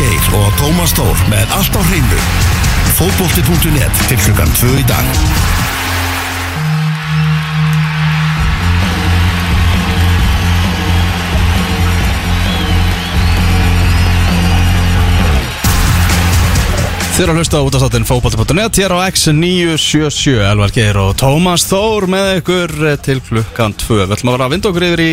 Geir og Tómas Tór með allt á hreinu. Fótbolti.net til klukkan 2 í dag. Þið eru að hlusta á útastáttin fókbalti.net hér á X977 Elvar Geir og Tómas Þór með ykkur til klukkan 2 Við ætlum að vera að vinda okkur yfir í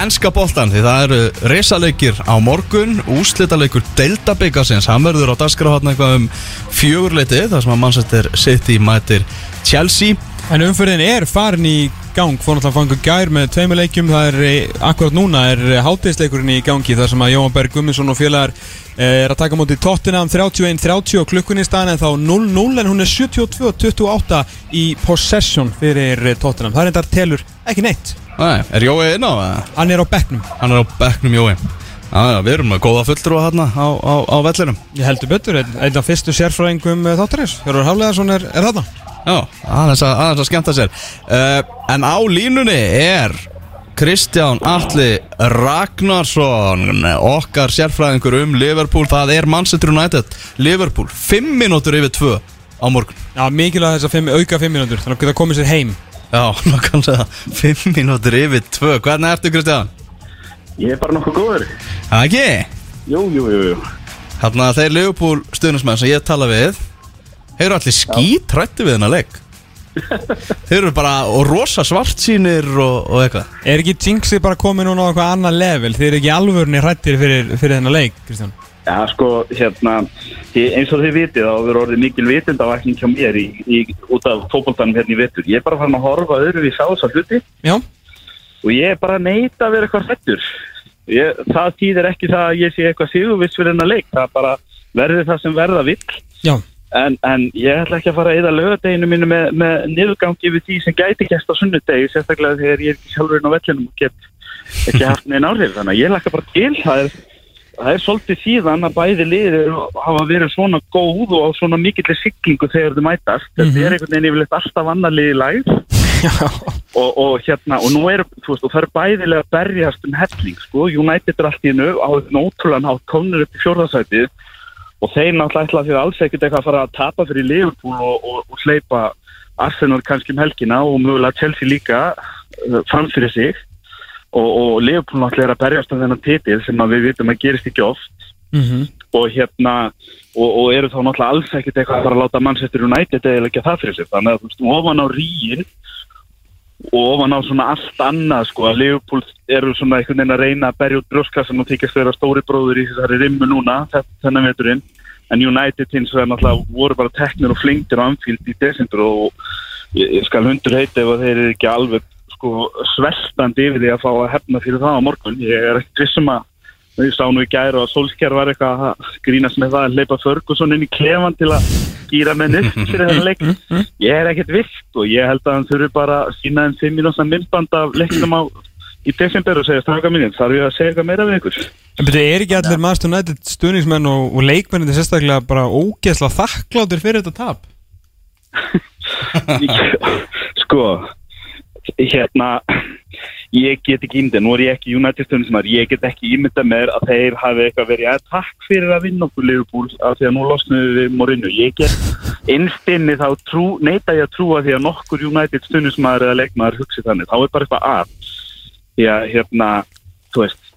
ennska boltan því það eru reysaleikir á morgun. Úslitaleikur Delta-byggasins hann verður á dasgráðan eitthvað um fjögurleiti þar sem að Manchester City mætir Chelsea En umfyrðin er farin í gang. Fór náttúrulega að fanga gær með tveimur leikjum. Það er eh, akkurat núna er hátíðisleikurinn í gangi þar sem að Jóhann Berg Gumminsson og félagar eh, er að taka móti Tottenham 31-30 og klukkunni staðan en þá 0-0 en hún er 72-28 í possession fyrir eh, Tottenham. Það er endar telur ekki neitt. Nei, er Jói inn á það? hann er á bekknum. Hann er á bekknum Jói. Já, við erum með góða fulltrúa hérna á, á, á vellinum. Ég heldur betur einn af fyrstu sérfræðingum eh, þáttarins Hjörður Hafleðarsson er, er Já, aðeins að, aðeins að skemmta sér uh, En á línunni er Kristján Atli Ragnarsson Okkar sérfræðingur um Liverpool Það er Manchester United Liverpool 5 minútur yfir 2 á morgun Já, mikilvæg þess að fimm, auka 5 mínútur þannig að geta komið sér heim Já, nákvæmlega 5 minútur yfir 2 Hvernig ertu Kristján? Ég er bara nokkuð góður. Það ekki? Jú, jú, jú, jú. Þarna þeir Liverpool stuðnismenn sem ég tala við Þeir eru allir skítrætti við hennar leik Þeir eru bara og rosa svartsýnir og, og eitthvað Er ekki Jinxi bara komið núna á eitthvað annað level Þeir eru ekki alvörni hrættir fyrir, fyrir þennan leik, Kristján Já, sko, hérna, eins og þið vitið þá verður orðið mikil vitundavakning hjá mér í, í, út af fókbóltanum hérna í vetur. Ég er bara farin að horfa öðru við sá þess að hluti Já, og ég er bara að neita að vera eitthvað hrettur. Ég, það þýðir ekki það að ég sé eitthvað sigurviss fyrir hennar leik. Það bara verður það sem verða vill. já, En, en ég ætla ekki að fara að eða lögadeginu mínu með, með niðurgangi við því sem gæti gæst á sunnudegi, sérstaklega þegar ég er ekki sjálfurinn á vellinum og get ekki haft neina áhrif. Þannig að ég laka bara til. Það er, það er svolítið síðan að bæði liðir hafa verið svona góð og á svona mikillir siglingu þegar þau mætast. Þetta er einhvern veginn yfirleitt alltaf annar liði læg og, og hérna, og nú er, þú veist, og það er bæðilega berjast um helling, sko. United er allt í hennu á ótrúlega nátt komnir upp í fjórðarsætið og þeir náttúrulega ætla því að alls ekkert eitthvað að fara að tapa fyrir Liverpool og, og, og hleypa Arsenal kannski um helgina og mögulega Chelsea líka uh, fram fyrir sig. Og, og Liverpool náttúrulega er að berjast um þennan titil sem að við vitum að gerist ekki oft. Mm og hérna og, og eru þá náttúrulega alls ekkert eitthvað að fara að láta Manchester United eða ekki það fyrir sig. Þannig að þú veist, ofan á ríin og ofan á svona allt annað sko að Liverpool eru svona einhvern veginn að reyna að berja út brjóskassan og þykast vera stóri bróður í þessari rimmu núna þe- þennan veturinn. En United hins vegar náttúrulega voru bara teknir og flingtir á Anfield í desember og ég, skal hundur heita ef þeir eru ekki alveg sko sveltandi yfir því að fá að hefna fyrir það á morgun. Ég er ekkert vissum að ég sá nú í gæri og Solskjær var eitthvað að grínast með það að leipa Ferguson inn í klefan til að gýra með nýtt fyrir þennan leik ég er ekkert vilt og ég held að hann þurfi bara að sína en 5 minúsa myndband af leiknum á í desember og segja straka mínum, þarf ég að segja eitthvað meira við ykkur En betur, er ekki allir Master United stuðningsmenn og, og leikmennin þetta sérstaklega bara ógeðslega þakkláttir fyrir þetta tap? sko hérna ég get ekki ímyndað, nú er ég ekki United stundismar, ég get ekki ímyndað mér að þeir hafi eitthvað verið að takk fyrir að vinna okkur Liverpool af því að nú losnuðu við Mourinho. Ég get innstinni þá trú, neita ég að trúa því að nokkur United stundismar eða leikmaður hugsi þannig, þá er bara eitthvað að. Að hérna þú veist,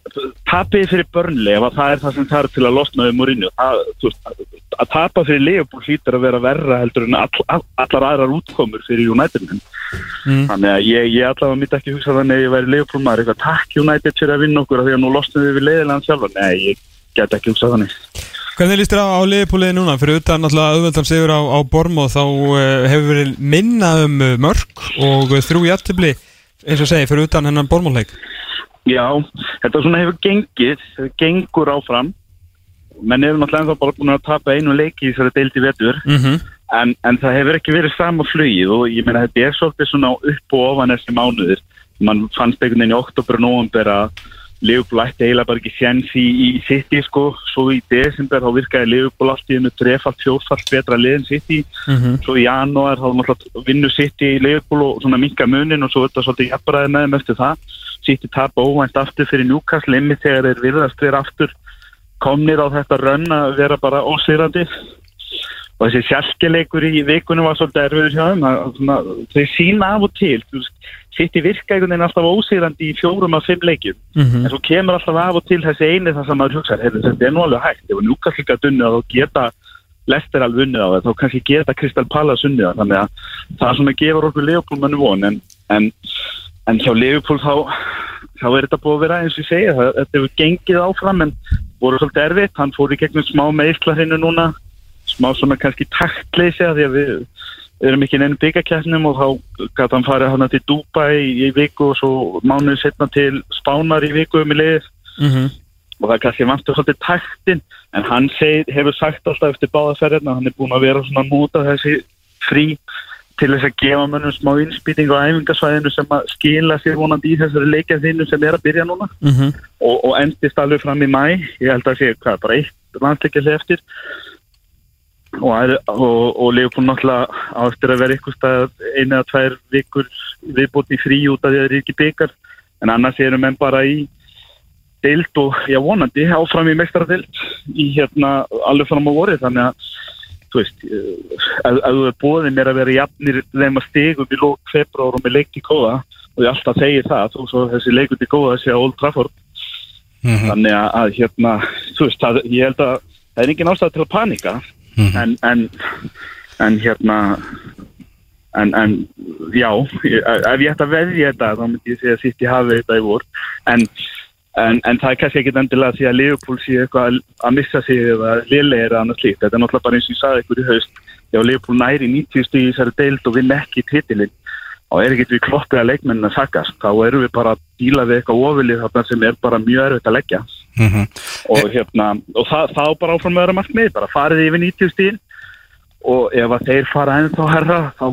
tapið fyrir börnli ef að það er það sem þarf til að losna við Mourinho það, þú veist, að tapa fyrir Liverpool hlýtur að vera verra heldur en all, all, allar aðrar útkomur fyrir United Mm. þannig að ég, ég allavega myndi ekki hugsa þannig að ég væri Liverpool maður eitthvað takk United fyrir að vinna okkur af því að nú losnum við við leiðilegan sjálfa nei, ég get ekki hugsa þannig Hvernig líst þér á, á liðpúliði núna? Fyrir utan náttúrulega auðvöldan sigur á, á Bormóð þá uh, hefur verið minna um uh, mörg og þrjú jættibli eins og segi fyrir utan hennan Bormóðleik Já, þetta svona hefur gengið, gengur áfram. Menn hefur náttúrulega ennþá bara búin að tapa einu leiki þessari deildi vetur. Mm -hmm. en, en það hefur ekki verið sama flugið og ég meina þetta er svolítið svona upp og ofan þessi mánuðir. Mann fannst einhvern veginn í oktober og november að Liverpool ætti eiginlega bara ekki sjens í, í City sko, svo í desember þá virkaði hennu trefalt, fjórfalt betra liðin City, svo í janúar þá náttúrulega vinnu City í Liverpool og svona minka munin og svo þetta svolítið jafnbræði með þeim eftir það, City tapa óvænt aftur fyrir Newcastle, limit þegar þeir virðast vera aftur komnir á þetta rönn að vera bara ósýrandi. Og þessi sjálfgeleikur í vikunum var svolítið erfiður hjá þeim að, svona, þau sína af og til þú veist, sitt í einhvern veginn alltaf ósýrandi í fjórum af fimm leikjum. Mhm. en svo kemur alltaf af og til þessi eini það sem maður hugsa heyrðu, þetta er nú alveg hægt, ef Newcastle geta unnið þá geta Lester alveg unnið á það þá kannski geta Crystal Palace unnið það þannig að það svona gefur okkur Leopold manni von en, en, en hjá Leopold þá, þá er þetta búið að vera eins og ég segja, það, þetta hefur gengið áfram en voru svolítið erfitt, hann fór í gegnum smá meðisla hreinu núna smá svona kannski taktleysi að því að við við erum ekki neina byggakjæfnum og þá gæti hann farið hann til Dubai í, viku og svo mánuði setna til Spánar í viku um í liðið Mhm. og það kannski vantur svolítið taktin en hann seg, hefur sagt alltaf eftir báðaferðina hann er búin að vera svona nota þessi frí til þess að gefa mönnum smá innspýting á æfingasvæðinu sem að skila sér vonandi í þessari leikjaðinu sem er að byrja núna Mhm. og, og endist alveg fram í mæ ég held að sé hvað, bara eitt landsleikjali eftir og, og, og Leopold náttúrulega á eftir að vera stað einu eða tvær vikur viðbútt í frí út af því að það er ekki byggar en annars erum menn bara í deild og já vonandi áfram í mestaradeild í hérna alveg fram á vorið. Þannig að þú veist, eh, ef, ef þú er bóðið mér að vera jafnir þeim að stigum í lók februar og með leik til góða og ég alltaf segi það, þú svo þessi leikur til góða sé á Old Trafford. Mhm. þannig að, að hérna, þú veist, það, ég held að það er engin ástæð til að panika Mhm. en, en en hérna en, en já ef ég ætti að veðja þetta þá myndi ég segja að sitt ég hafi þetta í vor. En, en, en það er kannski ekkit endilega að því að Liverpool sé eitthvað að, missa sig eða liðlega eða annars líkt þetta er náttúrulega bara eins og ég sagði ykkur í haust. Já Liverpool næri 90 stíð í þessari deild og vinn ekki titilinn. Og er ekkit við kloppið að leikmennin að sakast þá erum við bara að díla við eitthvað ofilið sem er bara mjög erfitt að leggja Mhm. og hérna og það, það bara áfram með öðra markmið bara farið yfir 90 stíl og ef að þeir fara ennþá herra þá,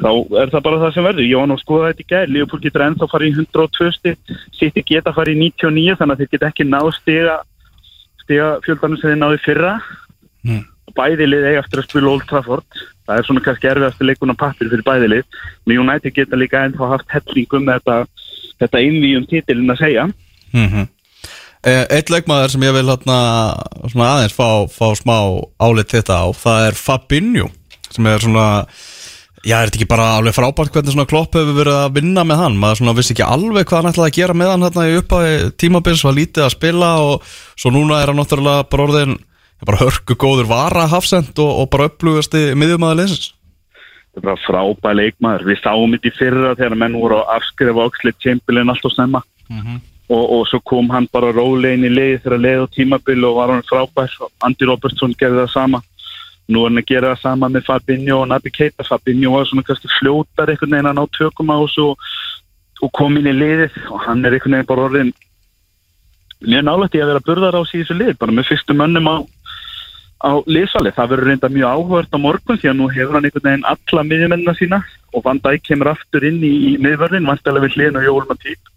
þá er það bara það sem verður. Ég var nú að skoða þetta í gær. Leopold getur ennþá farið í 102 stíl City geta farið í 99 þannig að þeir geta ekki náð stiga stiga fjöldanum sem þeir náðu fyrra. Mm. og bæði lið eiga eftir að spila Old Trafford. Það er svona kannski erfiðast leikun á pappir fyrir bæði lið. Með United geta líka ennþá haft hellingum þetta, þetta innvíum titilin að segja. Mhm. Eh, Eitt leikmaður sem ég vil hérna, svona aðeins fá, fá smá álit þetta á, það er Fabinho sem er svona Já, er þetta ekki bara alveg frábært hvernig svona klopp hefur verið að vinna með hann? Maður svona vissi ekki alveg hvað hann ætlaði að gera með hann hérna í upphafi tímabils var lítið að spila og svo núna er hann náttúrulega bara orðin bara hörku góður vara hafsend og, og bara upplugasti miðjumæður leysins þetta er bara frábæð leikmaður. Við sáum þetta í fyrra þegar menn voru að afskrifa Oxlade Chamberlain alltaf snemma og, og svo kom hann bara rólegin í leið þegar leið á tímabil og var hann frábær. Andy Robertson gerði það sama. Nú er hann að gera það sama með Fabinho og Naby Keita. Fabinho var svona kannski fljótar einhvern veginn að ná tökum á þessu og, og kom inn í liðið. Og hann er einhvern veginn bara orðin mjög nálægt í að vera burðar á síðustu lið bara með fyrstu mönnum á á liðsvalið. Það verður reynda mjög áhugast á morgun því að nú hefur hann einhvern veginn alla miðjumennina sína og Van Dijk kemur aftur inn í, í miðvörðin, vantilega við hliðin og Jóel Matip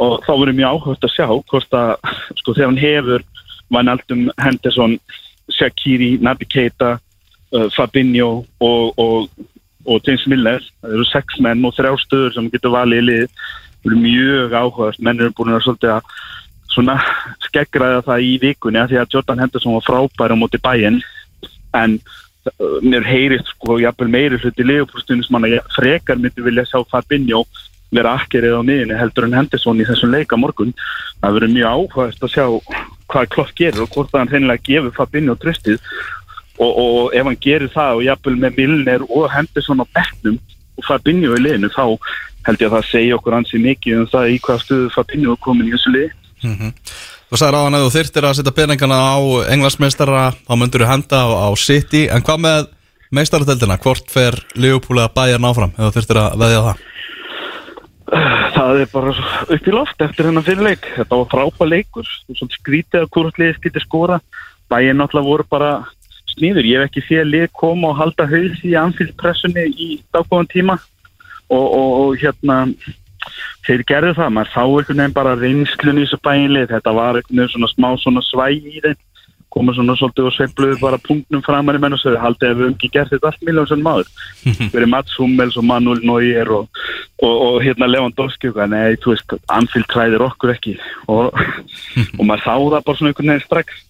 og þá verður mjög áhugast að sjá hvort að sko þegar hann hefur Vanaldum, Henderson, Shaqiri, Naby Keita, uh, Fabinho og, og, og James Miller, það eru sex menn og þrjá stöður sem getur valið í lið, það verður mjög áhugast, menn eru búin að svolítið að svona skeggræða það í vikunni að því að Jordan Henderson var frábær á móti bæinn en uh, mér heyrist sko jafnvel meiri hluti leifupústunum sem hann frekar myndi vilja sjá Fabinho vera akkerið á miðinni heldur en Henderson í þessum leika morgun. Það verður mjög áhugast að sjá hvað Klopp gerir og hvort hann reynilega gefur Fabinho tröstið og, og ef hann gerir það og jafnvel með Milner og Henderson á bekknum og Fabinho í liðinu þá held ég að það segja okkur ansi mikið um það í hvað stöðu Fabinho komin í þessu lið Þú sagði ráðan að þú þyrtir að setja peningana á englandsmeistara, þá myndur þú henda á, á City, en hvað með meistaradeldina, hvort fer Liverpool að bæja náfram, ef þú þyrtir að veðja það Það er bara upp í loft eftir hennan fyrirleik. Þetta var frábæð leikur, svona skrítið að hvort liðið skrítið skora. Bæinn náttúrulega voru bara sníður. Ég hef ekki séð lið koma og halda haus í anfylgpressunni í daggóðan tíma og, og, og hérna þeir gerðu það. Maður sá einhvern veginn bara reynslun í þessu bæinlið. Þetta var einhvern veginn svona smá svona svæg í þeim koma svona svolítið og sveifluðu bara punktnum framar í menn og segja haldið ef við ekki gert þetta allt miljón sem maður verið Mats Hummels og Manuel Neuer og, og, og hérna Lewandowski og nei, þú veist, Anfield træðir okkur ekki. Og, og maður sá það bara svona einhvern veginn strax.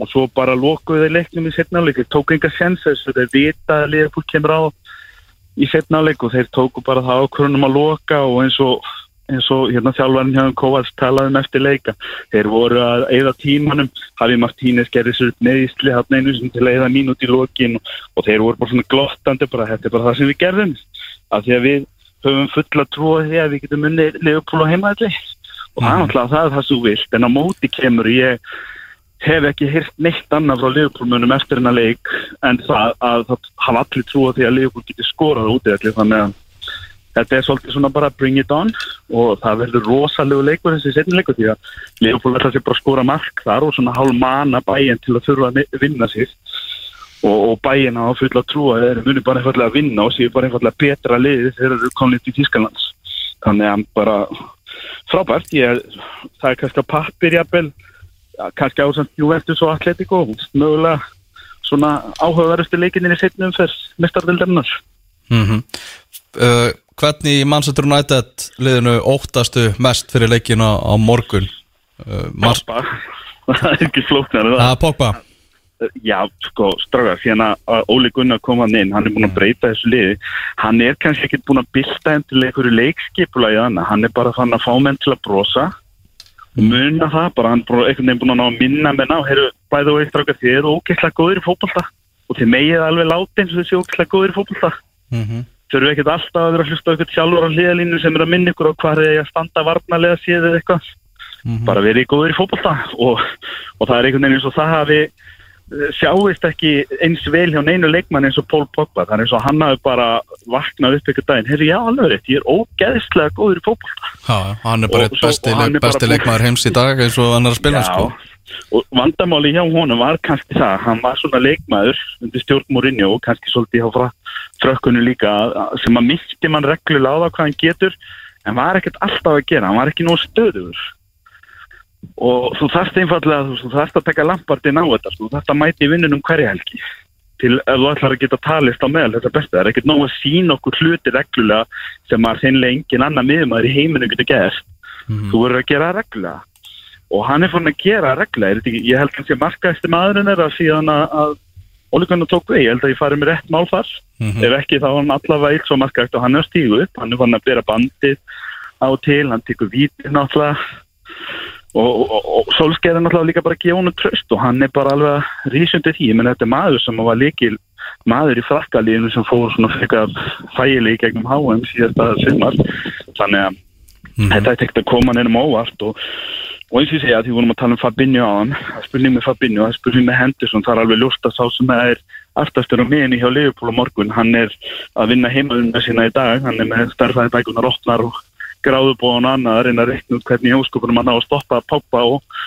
Og svo bara lokuðu þeir leiknum í setnáleik tóku enga að þeir vita að Liverpool kemur á í setnáleik og þeir tóku bara það ákvörunum að loka og eins og eins og hérna þjálfarinn hjá Kovacs talaði um eftir leika. Þeir voru að eigða tímanum, Hafi Martínez gerði sér upp neðistli hann einu sem til að eigða mínút í lokin og, og þeir voru bara svona glottandi bara þetta er bara það sem við gerðum. Af því að við höfum fulla trúa því að við getum unni Leopold á heimaðli og það er náttúrulega það er það svo vilt. En á móti kemur ég hef ekki hýrt neitt annað frá Leopoldmunum eftir hennar leik en það að það hafa allir trúa því að Leopold geti skorað út eða þannig að þetta er svolítið svona bara bring it on og það verður rosalegu leikur þessi setnileikur því að Leopold ætla sér bara að skóra mark þar og svona hálf mana bæinn til að þurfa að vinna sér og, og bæinn á fulla trúa þeir muni bara einfallega að vinna og séu bara einfallega betra liði þegar þeir eru komið til Tískalands þannig að bara frábært, ég, það er kannski að pappir jafnvel, kannski ásand Juventus og Atletico, mögulega svona áhugaverðusti leikinni í setnum fyrst mestarvildarinnar mm -hmm. uh, Hvernig Manchester United liðinu óttastu mest fyrir leikina á morgun? Uh, Pogba, það er ekki flóknar Það. Er Pogba. Já, sko, strágar, síðan að Óli Gunnar kom hann inn, hann er búin að breyta þessu liði. Hann er kannski ekki búin að bylta einhverju leikskipula í þannig hann er bara fann að fá menn til að brosa. Og muna það bara, hann er einhvern veginn búin að ná að minna menn á, heyrðu, bæðu og eitt strágar, þið eru ógeðslega góðir í fókbalta og þið megið alveg láti eins og þessi ógeðslega góðir í fókbalta mm -hmm. þurfu ekkert alltaf að vera að hlusta okkur sjálfur á hliðalínu sem er að minna ykkur á hvað er að standa varnalega séð eða eitthvað Mm -hmm. bara verið góður í fókbalta og, og það er einhvern veginn eins og það hafi sjáist ekki eins vel hjá neinu leikmann eins og Pól Pogba er eins og hann hafi bara vaknað upp ykkur daginn herri já alveg rétt, ég er ógeðslega góður í fókbalta hann er bara besti, besti leikmaður heims í dag eins og spila sko. Og vandamáli hjá honum var kannski það, hann var svona leikmaður undir stjórn Mourinho og kannski svolítið frá frökkunni líka að- sem að misti mann reglulega á það hvað hann getur en var ekkert alltaf að gera, hann var ekki nóg stöðugur. Og þú þarft einfallega, þú, þarft að taka lampartinn á þetta, þú þarft að mæti vinnunum hverja helgi til ef þú ætlar að geta talist á meðal þetta besta, það er ekkert nóg að sína okkur hluti reglulega sem að þeinlega engin annar miðumæður í heiminu getur gert. Þú verður að gera það reglulega og hann er fann að gera Er þetta ekki- ég held að sé markaðist maðurinn er að síðan að, að Ólikann tók við, ég held að ég fari með rétt mál þar. Mhm. ef ekki þá var hann allavega eitt svo markaðist og hann er að stígu upp, hann er fann að bera bandið á til, hann tekur vítið náttúrulega. Og, og, og, og Solskjær er náttúrulega líka bara að gefa honum tröst og hann er bara alveg rísundi því, menn þetta er maður sem var líkil maður í frakkalíðinu sem fór svona frekar fæli í gegnum HM síðasta sumar. Þannig að þetta er tekt að koma nefnum óvart og, og eins og ég segja að því vorum að tala um Fabinho á hann það er spurning með Fabinho, það er spurning með Henderson það er alveg ljóst að sá sem er aftastur á miðinni hjá Liverpool á morgun hann er að vinna heimaðunna sína í dag hann er með starfaði bækunar opnar og gráðubóðan og annað að reyna að reikna út hvernig óskupunum hann á að stoppa Pogba og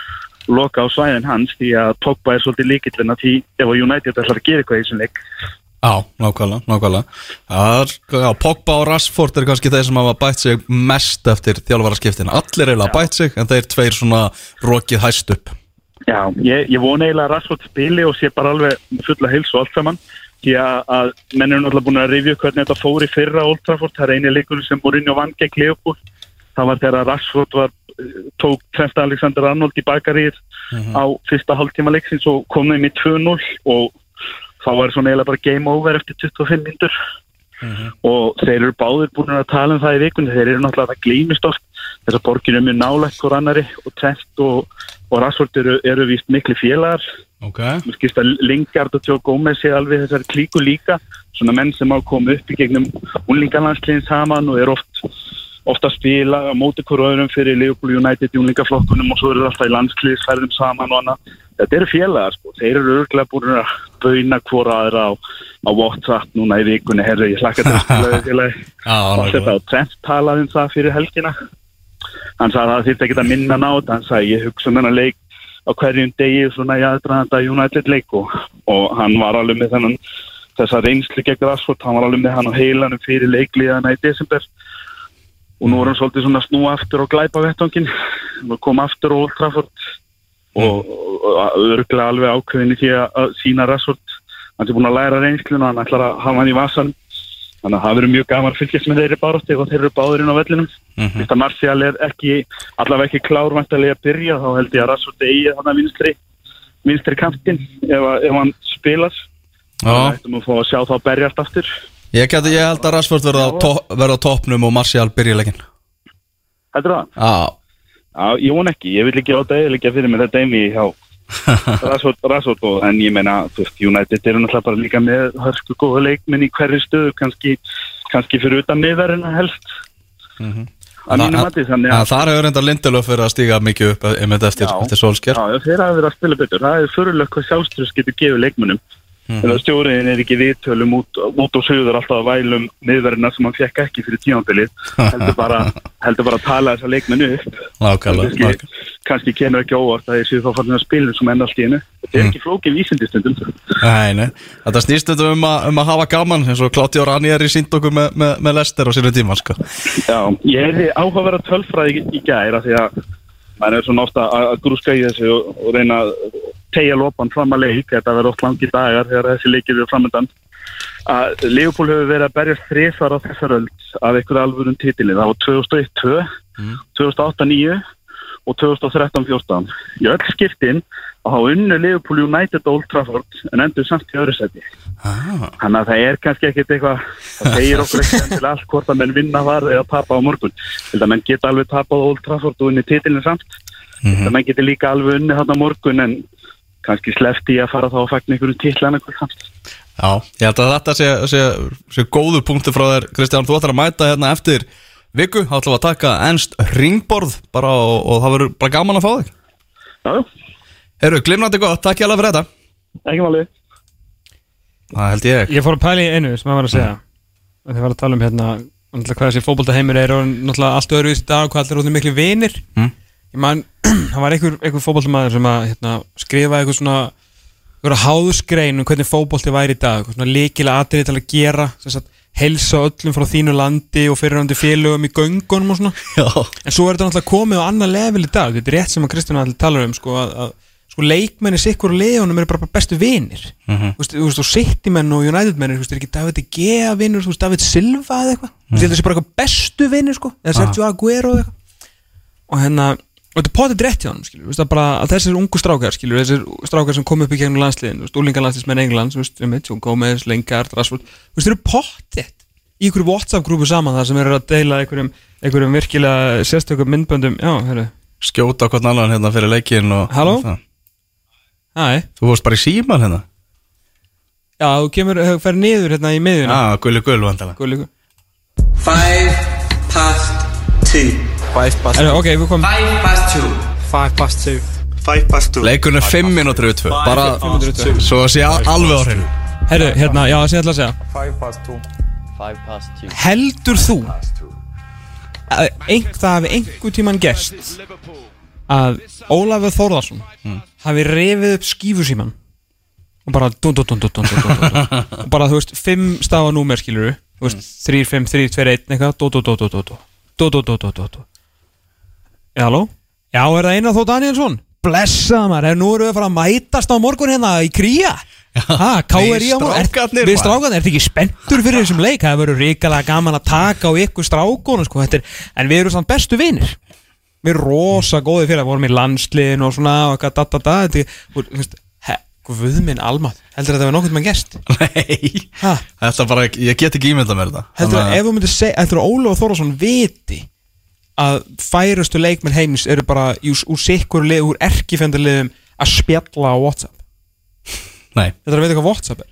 loka á svæðin hans því að Pogba er svolítið líkillin að því ef að United ætlar að gera eitthvað í þessum leik Já, nákvæmlega, nákvæmlega. Er, Pogba og Rashford er kannski þeir sem hafa bætt sig mest eftir þjálfaraskiptin. Allir eiginlega bætt sig en þeir tveir svona rokið hæst upp. Já, ég, ég vona eiginlega að Rashford spili og sé bara alveg fulla heils og allt saman. Því að, að menn eru náttúrulega búin að upp hvernig þetta fór í fyrra Old Trafford. Það er eini leikur sem Mourinho vann gegn Leopold það var þegar Rashford var, tók Trent Alexander Arnold í bakarýr á fyrsta hálftíma leiksins og kom þeim í 2-0 og þá var svona eiginlega bara game over eftir 25 mindur og þeir eru báðir búin að tala um það í vikunni. Þeir eru náttúrulega það glýmist oft. Þess að borginu er mjög nálægt hvort annari og Trent og, og Rashford eru, eru víst miklu félagar. Ok. Mér skilst að Lingard og Joe Gomez sé alveg þessar klíku líka. Svona menn sem á að koma upp í gegnum unlingalandsliðin saman og er oft ofta að spila á móti öðrum fyrir Liverpool United í unlingaflokkunum og svo eru alltaf í landsliðsferðum saman og annað. Þetta eru félagar sko, þeir eru örglega búin að bauna hvora aðra á, á WhatsApp núna í vikunni, herru ég hlakka að og þetta og Trent talaði um það fyrir helgina. Hann sagði að það þýtti ekki að minna ná þetta. Hann sagði ég hugsa um þennan leik á hverjum degi svona í aðdraðanda United leik og, og hann var alveg með þennan þessa reynslu gegn Rashford. Hann var alveg með hann á heilanum fyrir leikliðana í desember. Og nú er hann svolítið svona snú aftur og glæpa vettangin og kom aftur Old Trafford og, og örglega alveg ákveðin í því að- sína Rashford. Hann er búin að læra reynsluna hann ætlar að hafa hann í vasan þannig að það verður mjög gaman fylgjast með þeirri barótti og þeir eru báðurinn á vellinum. Mm -hmm. Þetta Martial er ekki, allavega ekki klárvæntalega að byrja þá held ég að Rashford eigi hann að vinstri vinstri kantinn ef, ef hann Það ættum að fá að sjá þá berjast aftur. Ég, geti, ég held að Rashford verða á, to verða á toppnum og Martial byrjuleikin Heldur það? Já, Já, ég von ekki, ég vil ekki átta eða fyrir mig þetta eimi hjá Rashford og, en ég meina, United eru náttúrulega bara líka með hörsku góða leikminn í hverju stöðu, kannski, kannski fyrir utan miðverðina helst að mínu mati, þannig Já, að þar hefur enda Lindelöf verið að stíga mikið upp eftir, eftir Solskjær Já, þeir hafa verið að spila betur. Það er fyrirlega hvað sjálfströðs getur gefið leikmönnum. Mm -hmm. Stjóriðin er ekki viðtölum út, út og sögur alltaf að vælum miðverðina sem hann fekk ekki fyrir tímanbilið. Heldur bara, heldur bara að tala þessa leikmennu upp. Kannski, kannski kemur ekki óvart að ég séu þá fannir að spila sem enn allt í einu. Þetta er ekki flókið vísindistundum. Þetta snýst þetta um, að- um að hafa gaman eins og Klátti og Rani er í sínd okkur með, með, með Lester á sínu tíma sko. Já, ég hefði áhugaverða tölfræði í, í gæra því að maður er svona ofta að grúska í þessu og, og reyna að tegja lopan fram að leik, þetta verður oft langi dagar þegar þessi leikir eru framöndan að Leopold hefur verið að berjast þrifar á þessar öld af einhverju alvörum titili, það var 2001-2 2008-9 og 2013-14 í öll skiptin að hafa unnu Leopold United og Old Trafford en endur samt í öðru seti ah. Þannig að það er kannski ekkert eitthvað, það segir okkur ekki enn til allt hvort að menn vinna var eða tapa á morgun. Til að menn geta alveg tapað Old Trafford og unni titilin samt. Til að menn geta líka alveg unni þarna á morgun en kannski slefti að fara þá að fagna einhverjum titlana hvort samt. Já, ég held að þetta sé, sé, sé góðu punktu frá þér Kristján, þú ætlar að mæta hérna eftir viku, þá ætlum við að taka ennst ringborð bara og, og það verður bara gaman að fá þig Já, Herru, glimnandi gott, takk ég alveg fyrir þetta. Ekki málið. Það held ég. Ég fór að pæla í einu sem maður var að segja. Þegar var að tala um hérna náttúrulega hvað þessi fótboltaheimur er og náttúrulega allt öðru í dag hvað allir eru miklu vinir. Mm. Ég man, það var einhver, einhver fótboltamaður sem að hérna, skrifa eitthvað svona einhverja háðskrein um hvernig fótbolti væri í dag. Eitthvað svona líkilega atrið til að gera sem sagt, helsa öllum frá þínu landi og fyrirhandi félögum í göngunum og svona. Já, En svo er þetta náttúrulega komið á annað level í dag. Þetta er rétt sem að Kristján allir talar um sko, að, að sko, leikmenni sikkur og leðunum eru bara bestu Mhm. Þú veist, þú veist, og City-menn og United-menn er ekki David Gea vinnur, þú veist, David Silva eða eitthvað? Þú veist, þetta sé bara eitthvað bestu vinnir sko, eða Sergio Aguero eða eitthvað. Og hérna, og þetta er potið rétt hjá hann skilur, þú veist, að þessir ungu strákar skilur, þessir strákar sem kom upp í gegnum landsliðin úlingalandsliðsmenn Englands, þú veist, um John Gomez, Lingard, Rashford, þú veist, þeir eru potið í einhverju WhatsApp-grúpu saman þar sem eru að deila einhverjum, einhverjum virkilega sérstökum myndböndum, já, herru skjóta hvern annan hérna fyrir leikin og Halló? og Hæ, Þú vorst bara í síman hérna já, þú kemur, þú fer niður hérna í miðjuna Já, gulli gull vandalega Gulli- Five past two. Five past Herru, ok, við komum Five past two. Five past two Five past two. Leikurinn er 5 minútur yfir 2 Bara svo að sé alveg á hreinu Herru, hérna, já, það sé ég ætla að segja Five past two Five past two Heldur þú að það hafi einhver tíman gerst að Ólafur Þórðarsson hafi rifið upp skífusíman og bara dun, dun, dun, og bara þú veist fimm stafa númer skilur þú veist 3, 5, 3, 2, 1 eitthvað dú, dú, dú, dú, dú, dú, dú, dú, dú, dú, dú. Já, halló? Já, er það Einar Þó Danielsson? Blessaða maður, er nú erum við að fara að mætast á morgun hérna í kría Ha, Er- strákarnir, Við strákarnir, ertu ekki spenntur fyrir þessum leik Það verður ríkalega gaman að taka á ykkur strákunum sko, þetta er, En við erum samt bestu vinir Við erum rosa góði fyrir Við vorum í landsliðin og svona og eitthvað da, da, da, þetta, er- Guð minn almátt Heldur þetta að vera nokkuð með gest? Nei. Ha? Þetta bara, ég get ekki ímynda mér þetta Heldur Þannig að ef þú myndir segja Heldur að Ólaf Þórðarsson viti að færustu leikmenn heims eru bara úr, sikkur lið, úr erkifendarliðum að spjalla á Whatsapp? Nei, Þetta er að veit hvað Whatsapp er?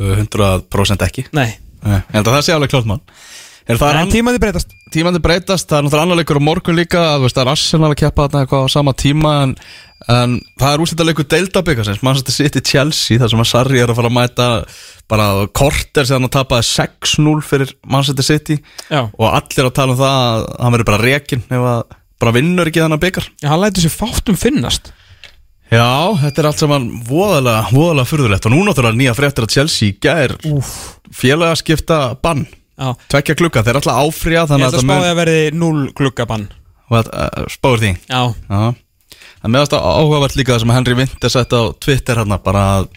uh, 100% ekki. Nei. Nei, Ég held að það sé alveg klart mann Er það En tímaði breytast. Tímandi breytast, það er náttúrulega annar leikur á morgun líka, það er Arsenal að keppa þarna eitthvað á sama tíma en, en það er úrslita leikur deildabikarsins Manchester City Chelsea, þar sem að Sarri er að fara að mæta bara korter sem hann tapaði 6-0 fyrir Manchester City. Já, og allir að tala um það að hann verður bara rekin ef að bara vinnur ekki þannig byggar Já hann lætur sér fátum finnast. Já, þetta er allt saman voðalega, voðalega furðulegt. Og nú náttúrulega nýja fréttir að Chelsea gær félagaskipta bann tvekja klukka, þeir er alltaf áfrýja Ég ætla að að spáði að verði 0 klukkabann spáður því? Já. Já, En meðast áhugavert líka það sem Henry Winter sett á Twitter hérna bara að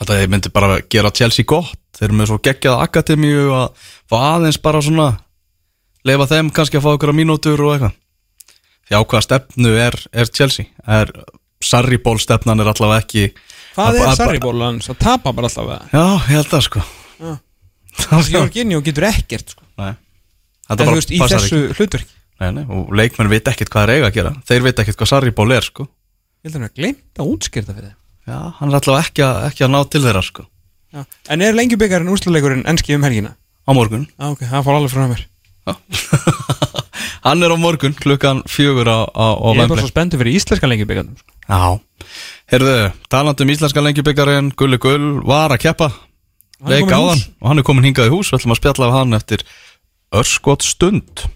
þetta myndi bara gera Chelsea gott. Þeir eru með svo geggjað akademíu að aðeins bara svona leifa þeim kannski að fá okkur mínútur og eitthvað. Því á hvaða stefnu er, er Chelsea? Er Sarriból stefnan er allavega ekki Hvað að- er að- Sarriból hans? Það tapa bara við Já, ég held það sko. Það Jorginho getur ekkert sko. En þú veist, í þessu ekki. hlutverki. Nei, nei, Og leikmenn veit ekkert hvað þeir eiga að gera. Þeir veit ekkert hvað Sarriból er sko. Ég held að hann að glemt að útskýrta fyrir Já, hann er allavega ekki ekki að ná til þeirra sko. En er lengjubikarinn úrslagleikurinn enski um helgina? Á morgun. Já, ok, það fór alveg frá mér. Hann er á morgun klukkan fjögur á, á, á Ég er bara svo spenntur fyrir íslenska lengjubikarnum sko. Já, heyrðu, talandi um íslenska lengjubikarinn Gulli Gull var að keppa. Hann er leik áðan hús. og hann er komin hingað í hús við ætlum að spjalla af hann eftir örskot stund